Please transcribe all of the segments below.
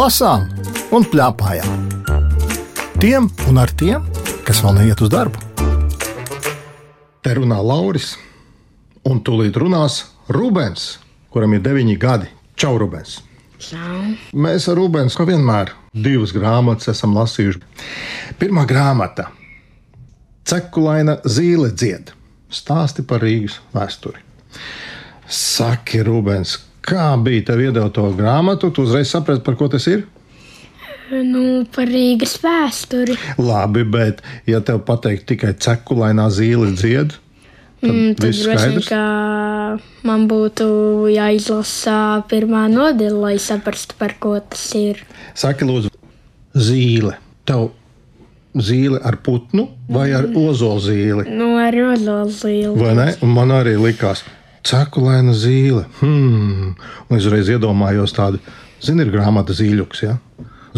lasām un plēpājām. Tiem un ar tiem, kas vēl neiet uz darbu. Te runā Lauris, un tūlīt runās Rubens, kuram ir deviņi gadi. Čau, Rubens! Čau. Mēs ar Rubens, kā vienmēr, divas grāmatas esam lasījuši. Pirmā grāmata - Cekulaina zīle dzied stāsti par Rīgas vēsturi. Saki, Rubens, kā bija tev iedot to grāmatu? Tu uzreiz saprati, par ko tas ir? Nu, par Rīgas vēsturi. Labi, bet ja tev pateikt tikai cekulainā zīle dzied, tad Mm, tad droši vien, ka man būtu jāizlasa pirmā nodaļa, lai saprastu, par ko tas ir. Saki, lūdzu, zīle. Tev zīle ar putnu vai ar ozolu zīli? Nu, ar rozolīlu. Vai ne? Man arī likās, cekulaina zīle. Hmm. Un es uzreiz iedomājos tādu, zini, ir grāmata zīļuks. Ja?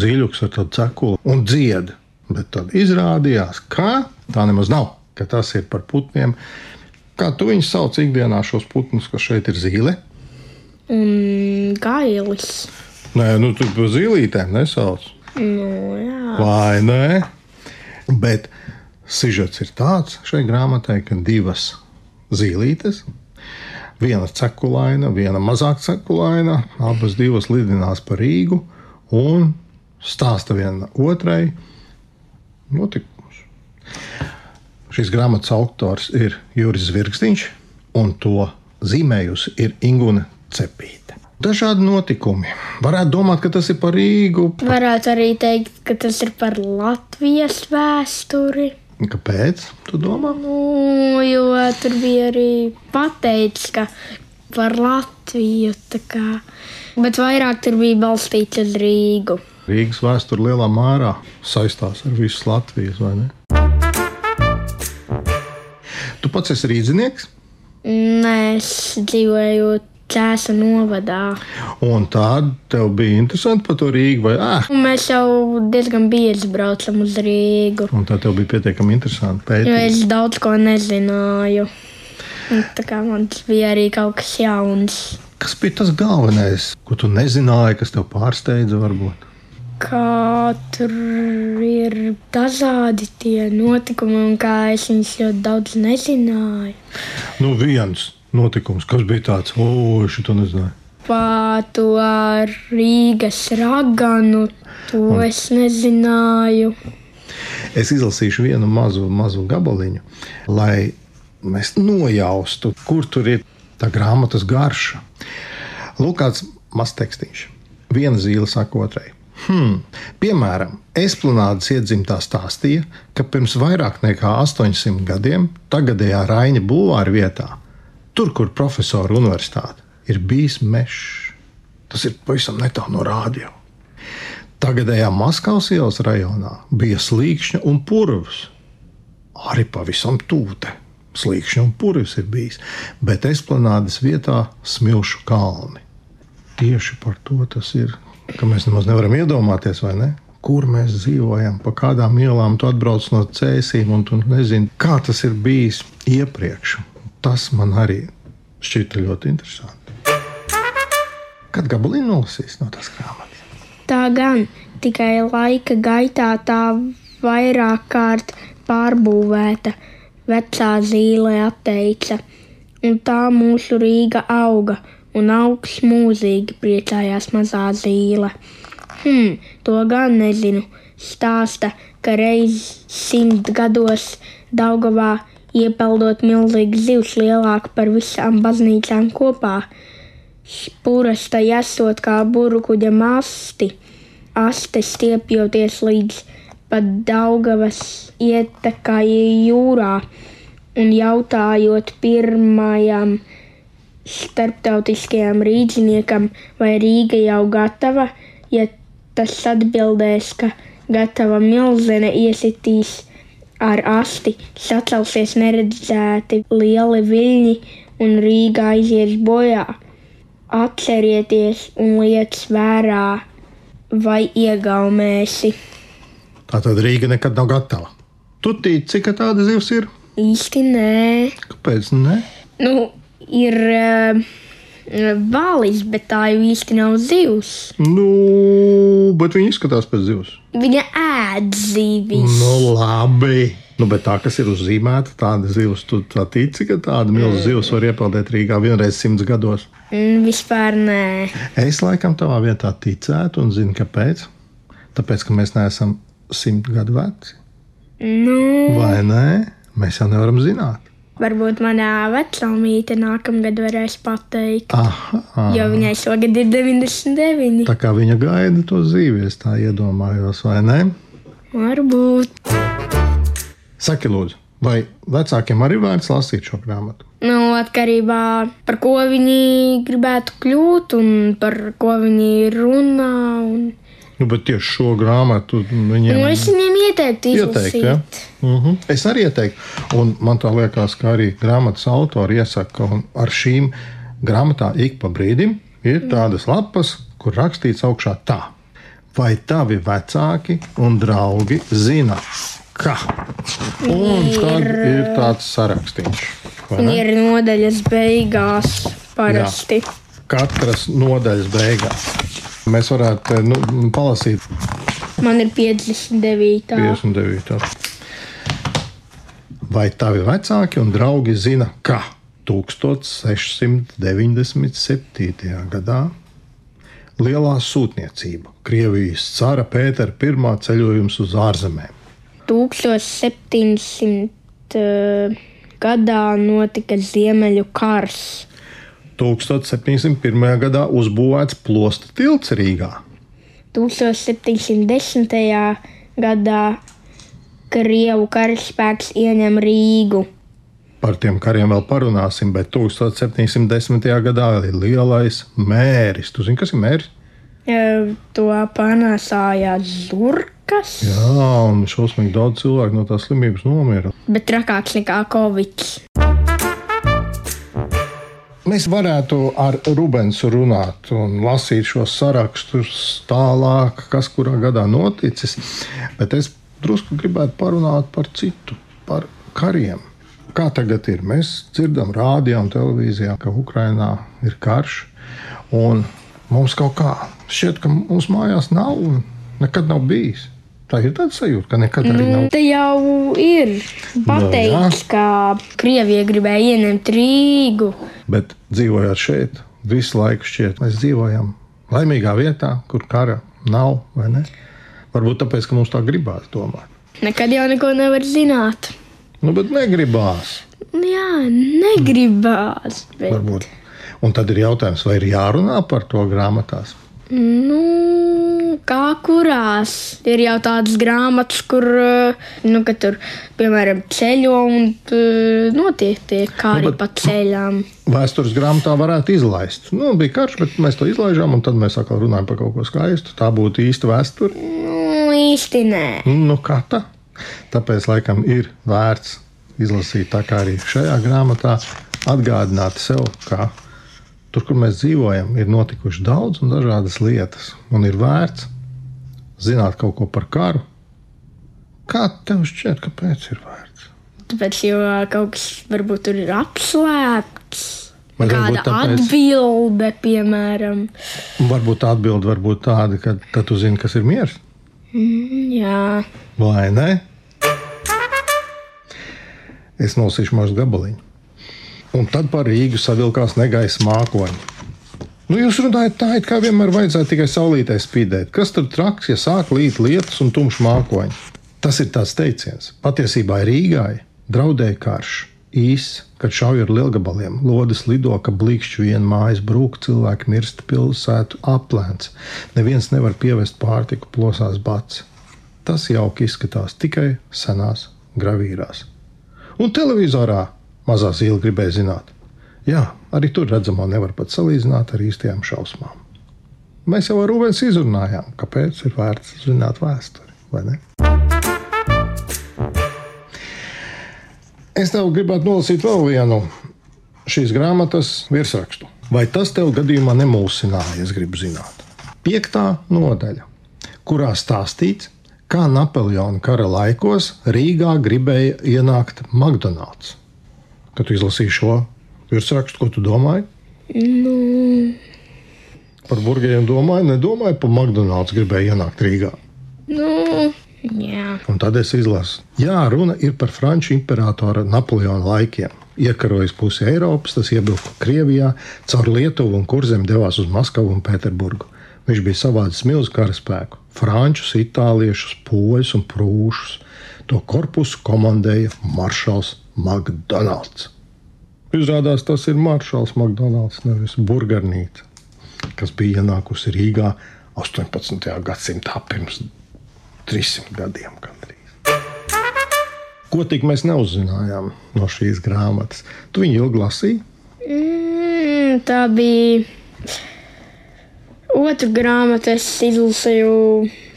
Zīļuks ar tādu cekulu un dziedu. Bet tad izrādījās, ka tā nemaz nav, ka tas ir par putniem. Kā tu viņus sauc ikdienā, šos putnus, kas šeit ir zīle? Un gailis. Nē, nu tu par zīlītēm nesauc. Nu, jā. Vai ne? Bet sižets ir tāds šai grāmatai, ka divas zīlītes, viena cekulaina, viena mazāk cekulaina, abas divas lidinās pa Rīgu un stāsta viena otrai notikumus. Šīs grāmatas autors ir Juris Zvirgstiņš, un to zīmējusi ir Ingūna Cepīte. Dažādi notikumi. Varētu domāt, ka tas ir par Rīgu. Varētu arī teikt, ka tas ir par Latvijas vēsturi. Kāpēc? Tu domā? Nu, jo tur bija arī pateikts, ka par Latviju. kā. Bet vairāk tur bija balstīts uz Rīgu. Rīgas vēsture lielā mērā saistās ar visu Latvijas, vai ne? Tu pats esi rīznieks, Nē, es dzīvoju Cēsa novadā. un tāda tev bija interesanti par to Rīgu, vai ah, Un mēs jau diezgan bieži braucam uz Rīgu. un tā tev bija pietiekami interesanti Jo pētīt. es daudz ko nezināju. Un Tā kā man tas bija arī kaut kas jauns. Kas bija tas galvenais, ko tu nezināji, kas tev pārsteidza varbūt? Kā tur ir dažādi tie notikumi, un kā es viņus ļoti daudz nezināju. Nu, viens notikums, kas bija tāds, o, es to nezināju. Par to Rīgas raganu, to es nezināju. Es izlasīšu vienu mazu, mazu gabaliņu, lai mēs nojaustu, kur tur ir tā grāmatas garša. Lūk, kāds mazs tekstīns. Viena zīle saka otrai. Hmm. Piemēram, Esplanādes iedzimtā stāstīja, ka pirms vairāk nekā 800 gadiem tagadējā Raina būvāra vietā, tur, kur profesora universitāte, ir bijis mežs. Tas ir pavisam netālu no rādio. Tagadējā Maskavas ielas rajonā bija slīkšņa un purvs. Arī pavisam tūte. Slīkšņa un purvs ir bijis, bet esplanādes vietā smilšu kalni. Tieši par to tas ir, ka mēs nemaz nevaram iedomāties, vai ne? Kur mēs dzīvojam, pa kādām ielām tu atbrauc no cēsīm, un tu nezini, kā tas ir bijis iepriekš. Tas man arī šķita ļoti interesanti. Kad gabaliņu nolasīs no tās grāmatas? Tā gan tikai laika gaitā tā vairāk kārt pārbūvēta, vecā zīle atteica, un tā mūsu Rīga auga, un augs mūzīgi priecājās mazā zīle. Hm, to gan nezinu. Stāsta, ka reiz simt gados Daugavā iepeldot milzīgu zivs lielāku par visām baznīcām kopā. Spūras tai esot kā burbuļa masti, aste stiepjoties līdz pat Daugavas ietekai jūrā un jautājot pirmajam starptautiskajam rīzniekam, vai Rīga jau gatava, ja tas atbildēs, ka gatava milzene iesitīs ar asti, sacelsies neredzēti lieli viļņi un Rīga aizies bojā. Atcerieties un liec vērā, vai iegaumēsi. Tā tad Rīga nekad nav gatava. Tu tici, ka tāda zivs ir? Īsti nē. Kāpēc? Ne? Nu, ir eh, valis, bet tā jau īsti nav zivs. Nu, bet viņi izskatās pēc zivs. Viņa ēd zivis. Nu, labi. Nu, bet tā, kas ir uzzīmēta, tāda zivs, tu tā tici, ka tāda milzīga zivs var iepeldēt Rīgā vienreiz simts gados. Mm, Vispār nē. Es laikam tavā vietā ticētu un zinu, kāpēc. Tāpēc, ka mēs neesam simt gadu veci. Nu, Vai nē? Mēs jau nevaram zināt. Varbūt manā vecāmīte nākamgad varēs pateikt. Aha, Jo viņai šogad ir 99. tā kā viņa gaida to zīvi, es tā iedomājos, vai ne? Varbūt. Saki, lūdzu, vai vecākiem arī vērts lasīt šo grāmatu? Nu, atkarībā no par ko viņi gribētu kļūt un par ko viņi runā. Un... Nu, bet tieši šo grāmatu viņiem Nu, es viņiem ieteiktu Ieteikt, ja? uh -huh. Es arī ieteiktu, un man tā liekas, ka arī grāmatas autori iesaka, ka ar šīm grāmatām ik pa brīdim ir tādas lapas, kur rakstīts augšā tā. Vai tavi vecāki un draugi zina, ka? Un tad ir tāds sarakstīns. ir nodaļas beigās parasti. Katras nodaļas beigās. Mēs varētu nu, palasīt Man ir 59. 59. Vai tavi vecāki un draugi zina, ka 1697. gadā Lielā sūtniecība, Krievijas cara Pētera pirmā ceļojums uz ārzemēm. 1700. eh, gadā notika Ziemeļu kars. 1701. gadā uzbūvēts plosta tilts Rīgā. 1710. gadā Krievu karaspēks ieņem Rīgu. Par tiem kariem vēl parunāsim, bet 1710. gadā ir lielais mēris. Tu zini, kas ir mēris? Eh, To panāsāja zurkas, Jā, un šausmīgi daudz cilvēku no tās slimības nomira. bet trakāks nekā Covid. Mēs varētu ar Rubensu runāt un lasīt šos sarakstus tālāk, kas kurā gadā noticis, bet es drusku gribētu parunāt par citu, par kariem. Kā tagad ir? Mēs dzirdam, rādījā un televīzijā, ka Ukrainā ir karš, un mums kaut kā šķiet, ka mūsu mājās nav un nekad nav bijis. Tā ir tāda sajūta, ka nekad arī nav. Te jau ir pateikts, ka Krievija gribēja ieņemt Rīgu. Bet dzīvojot šeit, visu laiku šķiet, mēs dzīvojam laimīgā vietā, kur kara nav. Varbūt tāpēc, ka mums tā gribās domāt. Nekad jau neko nevar zināt. Nu, bet negribās. Jā, negribās. Bet, Varbūt. Un tad ir jautājums, vai ir jārunā par to grāmatās? Nu, kā kurās ir jau tādas grāmatas, kur eh, nu, tur, piemēram, ceļo un eh, notiek tie kāri Nu, bet- pa ceļām. Vēstures grāmatā varētu izlaist. Nu, bija karš, bet mēs to izlaižām, un tad mēs atkal runājam par kaut ko skaistu. Tā būtu īsta vēsture. Nu, īsti nē. Nu, kā tā? Tāpēc, laikam, ir vērts izlasīt tā kā arī šajā grāmatā, atgādināt sev, ka tur, kur mēs dzīvojam, ir notikuši daudz un dažādas lietas, un ir vērts zināt kaut ko par karu. Kā tev šķiet, kāpēc ir vērts? Tāpēc jau kaut kas varbūt tur ir apslēpts. Vai Kāda tāpēc- atbilde, piemēram. Varbūt tā atbilde var būt tāda, ka tad tu zini, kas ir miers, Jā, vai ne? Es nosīšu mazu gabaliņu. Un tad par Rīgu savilkās negaisa mākoņi. Nu, jūs runājat tā, it kā vienmēr vajadzētu tikai saulītē spīdēt. Kas tur traks, ja sāk līt lietus un tumšs mākoņi? Tas ir tāds teiciens. Patiesībā Rīgai draudēja karš. Īss, kad šauj ar lielgabaliem, lodes lido, ka blīkšķi vien mājas brūk, cilvēki mirst pilsētu aplēns. Neviens nevar pievest pārtiku, plosās bats. Tas jauki izskatās tikai senās gravīrās. Un televizorā mazā zīle gribēja zināt. Jā, arī tur redzamo nevar pat salīdzināt ar īstajām šausmām. Mēs jau ar Rūvens izrunājām, kāpēc ir vērts zināt vēsturi, vai ne? Es tev gribētu nolasīt vēl vienu šīs grāmatas virsrakstu. Vai tas tev gadījumā nemulsināja? Es gribu zināt. Piektā nodaļa, kurā stāstīts, kā Napoleona kara laikos Rīgā gribēja ienākt McDonald's. Kad tu izlasīji šo virsrakstu, ko tu domāji? Nu, Par burgeriem domāju, nedomāju, pa McDonald's gribēju ienākt Rīgā. nu, jā. Un tad es izlasu, jā, runa ir par franču imperatora Napoleona laikiem. Iekarojis pusi Eiropas, tas iebruka Krievijā, caur Lietuvu un kurzem devās uz Maskavu un Pēterburgu. Viņš bija savādis milzu karaspēku, frančus, itāliešus, poļus un prūšus. To korpusu komandēja maršals McDonalds. Izrādās, tas ir maršals McDonalds, nevis burgernīca, kas bija ienākusi Rīgā 18. gadsimtā pirms 300 gadiem. Gandrīz. Ko tik mēs neuzzinājām no šīs grāmatas? Tu viņu ilgi lasīji? Mm, tā bija otra grāmata. Es izlasīju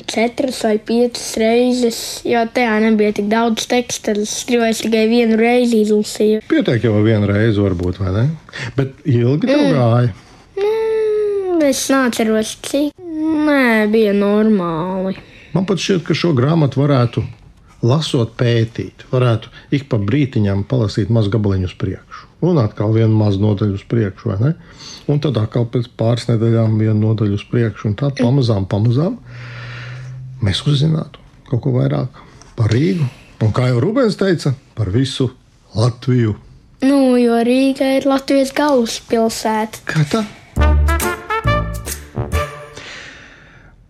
četras vai piecas reizes, jo tajā nebija tik daudz teksta. Es gribēju tikai vienu reizi izlasīt. Pietiek jau vienu reizi, varbūt, vai ne? Bet ilgi tev mm. gāja. Mm, es neatceros, cik. Nē, bija normāli. Man pat šķiet, ka šo grāmatu varētu lasot, pētīt. Varētu ik pa brītiņam palasīt mazu gabaliņu uz priekšu. Un atkal vienu mazu nodaļu uz priekšu, vai ne? Un tad atkal pēc pāris nedēļām vienu nodaļu uz priekšu. Un tā pamazām, pamazām mēs uzzinātu kaut ko vairāk par Rīgu. Un kā jau Rubens teica, par visu Latviju. Nu, jo Rīga ir Latvijas galvaspilsēta. Kā tā?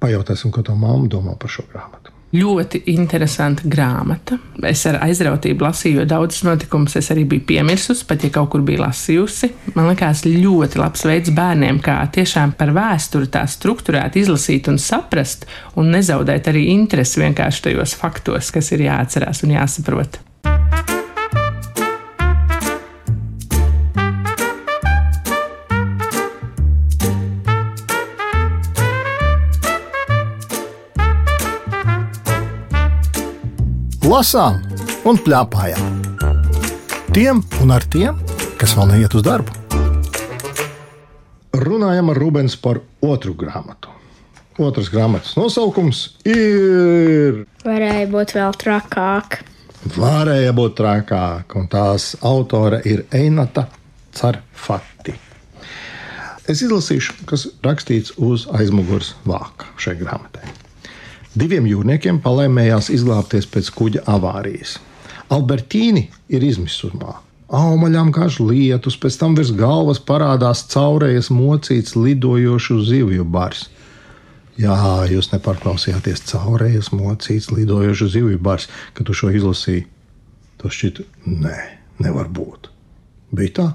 Pajautāsim, ko tā mamma domā par šo grāmatu. Ļoti interesanta grāmata. Es ar aizrautību lasīju, jo daudzas notikumus es arī biju piemirsusi, pat ja kaut kur biju lasījusi. Man liekas, ļoti labs veids bērniem, kā tiešām par vēsturi tā struktūrēt, izlasīt un saprast, un nezaudēt arī interesi vienkārši tajos faktos, kas ir jāatcerās un jāsaprot. Lasām un plēpājām. Tiem un ar tiem, kas vēl neiet uz darbu. Runājam ar Rubens par otru grāmatu. Otras grāmatas nosaukums ir. Varēja būt vēl trakāk. Varēja būt trakāk, un tās autore ir Einata Carfati. Es izlasīšu, kas rakstīts uz aizmugures vāka šai grāmatai. Diviem jūrniekiem palēmējās izglābties pēc kuģa avārijas. Albertīni ir izmisumā. Aumaļām kāž lietus, pēc tam virs galvas parādās caurējas mocīts lidojošu zivju bars. Jā, jūs nepārklausījāties caurējas mocīts lidojošu zivju bars, kad tu šo izlasīji. Tas šķiet, nē, nevar būt. Bija tā?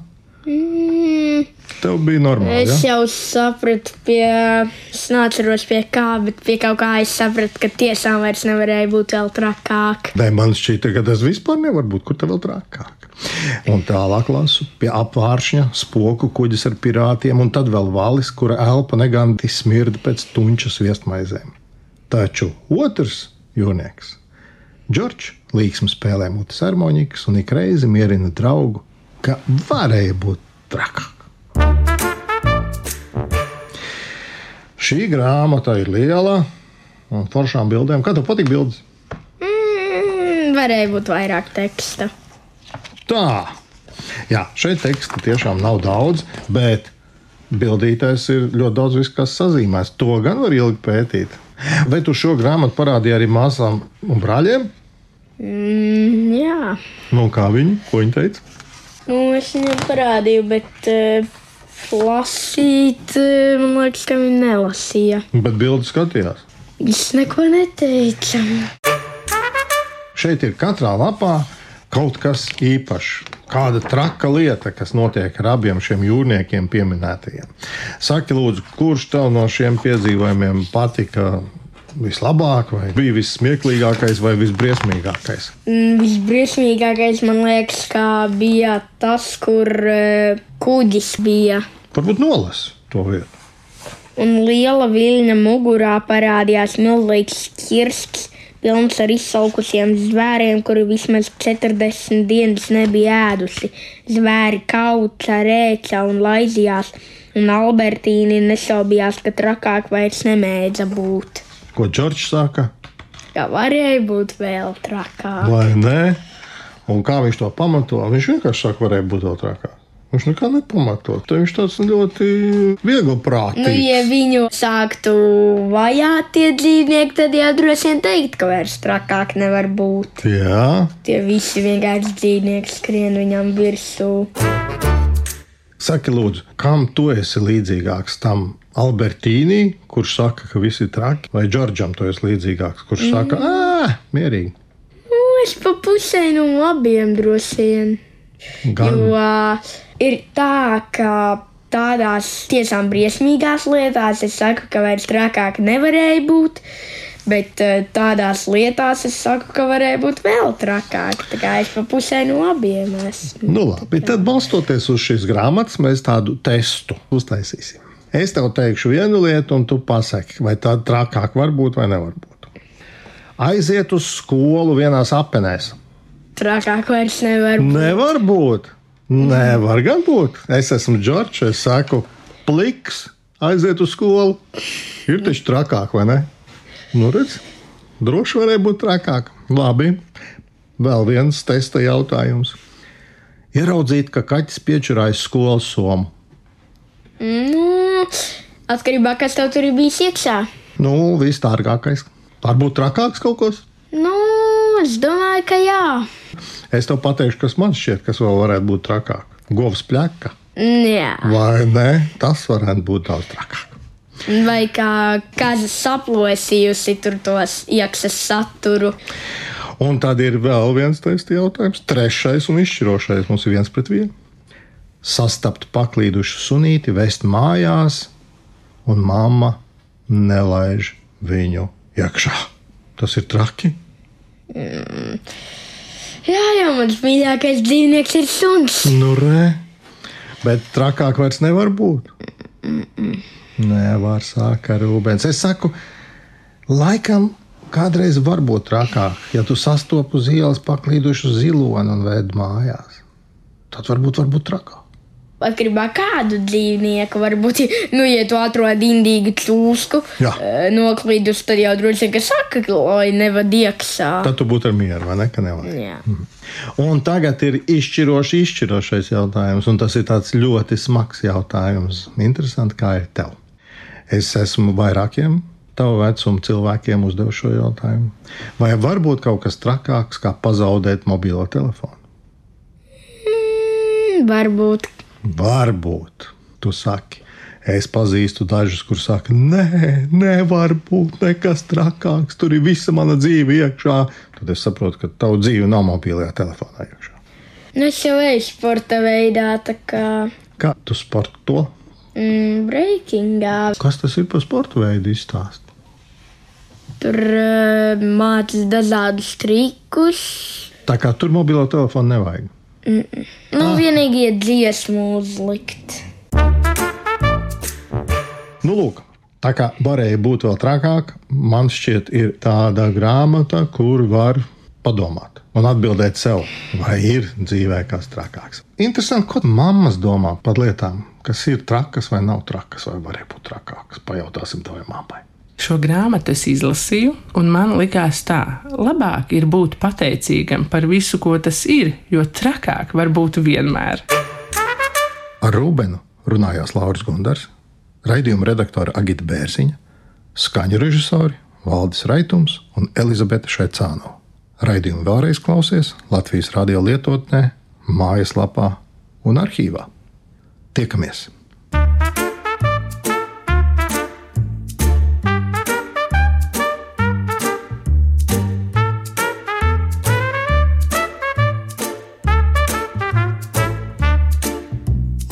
Mm, Tev bija normāli. es Ja? jau sapratu, pie. Es neatceros pie kā, bet pie kaut kā es sapratu, ka tiešām vairs nevarēja būt vēl trakāk. Nē, man šķita, ka tas vispār nevar būt. Kur tā vēl trakāk? Un tālāk lasu pie apvāršņa, spoku kuģis ar pirātiem, un tad vēl valis, kura elpa neganti smirda pēc tunčas viestmaizēm. Taču otrs jūrnieks, Džordžs, līksmi spēlē mutes harmonikas un ik reizi mierina draugu, ka varēja būt trakāk. Šī grāmata ir liela un foršām bildēm. Kā tev patīk bildes? Mm, varēja būt vairāk teksta. Tā, jā, šeit teksta tiešām nav daudz, bet bildītājs ir ļoti daudz viss, kas sazīmēs. To gan var ilgi pētīt. Vai tu šo grāmatu parādīji arī māsām un brāļiem? Mm, jā, Nu, kā viņi? Ko viņi teica? Nu, es viņam parādīju, bet uh, lasīt, uh, man liekas, ka viņi nelasīja. Bet bildi skatījās. Viņš neko neteica. Šeit ir katrā lapā kaut kas īpašs. Kāda traka lieta, kas notiek ar abiem šiem jūrniekiem pieminētajiem. Saki, lūdzu, kurš tev no šiem piedzīvojumiem patika vislabāk, vai bija vissmieklīgākais, vai visbriesmīgākais? Mm, Visbriesmīgākais man liekas, ka bija tas, kur uh, kuģis bija. Varbūt nolasi to vietu. Un liela viļņa mugurā parādījās milzīgs kirsts, pilns ar izsalkusiem zvēriem, kuri vismaz 40 dienas nebija ēdusi. Zvēri kauca, rēca un laizījās, un Albertīni nesaubījās, ka trakāk vairs nemēdza būt. Ko Džordžs saka? Kā varēja būt vēl trakāk? Vai ne? Un kā viņš to pamato? Viņš vienkārši saka, varēja būt vēl trakāk. Viņš nekā nepamatot. Tad viņš tāds ļoti viegli prātīgs. Nu, ja viņu sāktu vajāt tie dzīvnieki, tad jau droši vien teikt, ka vairs trakāk nevar būt. Jā, Tie visi vienkārši dzīvnieki skrien viņam virsū. Saki, lūdzu, kam tu esi līdzīgāks? Tam Albertīnī, kurš saka, ka viss ir traki, vai Džordžam tu esi līdzīgāks, kurš mm. saka, ah, mierīgi. Nu, es pa pusē no abiem droši vien. Gan Jo uh, ir tā, ka tādās tiešām briesmīgās lietās es saku, ka vairs trakāk nevarēja būt. Bet uh, tādās lietās es saku, ka varēja būt vēl trakāk. Tā kā es pa pusē no abiem esmu. Nu, labi, tad balstoties uz šīs grāmatas, mēs tādu testu uztaisīsim. Es tev teikšu vienu lietu, un tu pasaki, vai tā trakāk var būt vai nevar būt. Aiziet uz skolu vienās apenēs. Trakāk vairs nevar būt. Nevar būt. Nevar gan būt. Es esmu Džordžs, es saku, pliks, aiziet uz skolu. Ir taču trakāk, vai ne? Nu, redz, droši varēja būt trakāk. Labi, vēl viens testa jautājums. Ieraudzīt, ka kaķis piečurājas skolas somu. Nu, atkarībā no tā, kas tev tur ir bijis iekšā. Nu, viss dārgākais. Varbūt trakāks kaut kas. Nu, es domāju, ka jā. Es tev pateikšu, kas man šķiet, kas vēl varētu būt trakāk. Govs pļaka. Jā. Vai ne? Tas varētu būt daudz trakāk. Vai kā kāda saplosījusi tur tos iekšas saturu. Un tad ir vēl viens testa jautājums. Trešais un izšķirošais mums ir viens pret vienu. Sastapt paklīdušu sunīti, vest mājās, un mamma nelaiž viņu iekšā. Tas ir traki. Jā, jau mans mīļākais dzīvnieks ir suns. Nu, re, bet trakāk vairs nevar būt. Nevar sākt ar rūpens. Es saku, laikam kādreiz var būt trakāk, ja tu sastopu uz ielas paklīdušu ziloni un ved mājās. Tad varbūt var būt trakāk. Atkarībā no kādu dzīvnieku, varbūt, nu, ja tu atrod indīgu cūsku, Jā. eh, noklīdus, tad jau droši vien, ka saka, lai nevad iekšā. Tad tu būtu ar mieru, vai ne? Ka nevajag. Jā. Un tagad ir izšķiroši izšķirošais jautājums, un tas ir tāds ļoti smags jautājums. Interesanti, kā ir tev. Es esmu vairākiem tavu vecumu cilvēkiem uzdevu šo jautājumu. Vai var būt kaut kas trakāks, kā pazaudēt mobilo telefonu? Mm, varbūt. Varbūt, tu saki. Es pazīstu dažus, kuriem saka, nē, nevar būt nekas trakāks. Tur ir visa mana dzīve iekšā. Tad es saprotu, ka tava dzīve nav mobilajā telefonā iekšā. Nu, es jau eju sporta veidā, tā kā Kā tu sporto? mm, breakingā. Kas tas ir par sporta veidu izstāst? Tur uh, mācās dažādus trikus. Tā kā tur mobilo telefonu nevajag. Nu, vienīgi ir dziesmu uzlikt. Nu, lūk, tā kā varēja būt vēl trakāk, man šķiet, ir tāda grāmata, kur var padomāt un atbildēt sev, vai ir dzīvē kas trakāks. Interesanti, ko mammas domā par lietām, kas ir trakas vai nav trakas, vai varēja būt trakākas. Pajautāsim tavai mammai. Šo grāmatu es izlasīju, un man likās tā, labāk ir būt pateicīgam par visu, ko tas ir, jo trakāk var būt vienmēr. Ar Rūbenu runājās Lauris Gundars, raidījuma redaktore Agita Bērziņa, skaņu režisori Valdis Raitums un Elizabete Šaicāno. Raidījumu vēlreiz klausies Latvijas radio lietotnē, mājaslapā un arhīvā. Tiekamies!